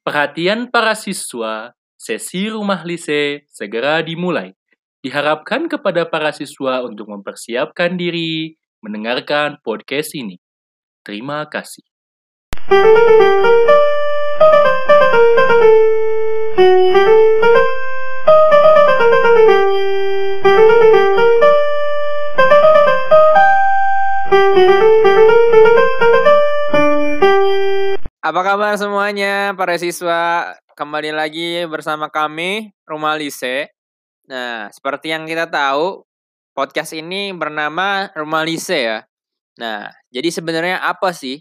Perhatian para siswa, sesi rumah lise segera dimulai. Diharapkan kepada para siswa untuk mempersiapkan diri mendengarkan podcast ini. Terima kasih. Apa kabar semuanya para siswa? Kembali lagi bersama kami Rumah Lise. Nah, seperti yang kita tahu, podcast ini bernama Rumah Lise ya. Nah, jadi sebenarnya apa sih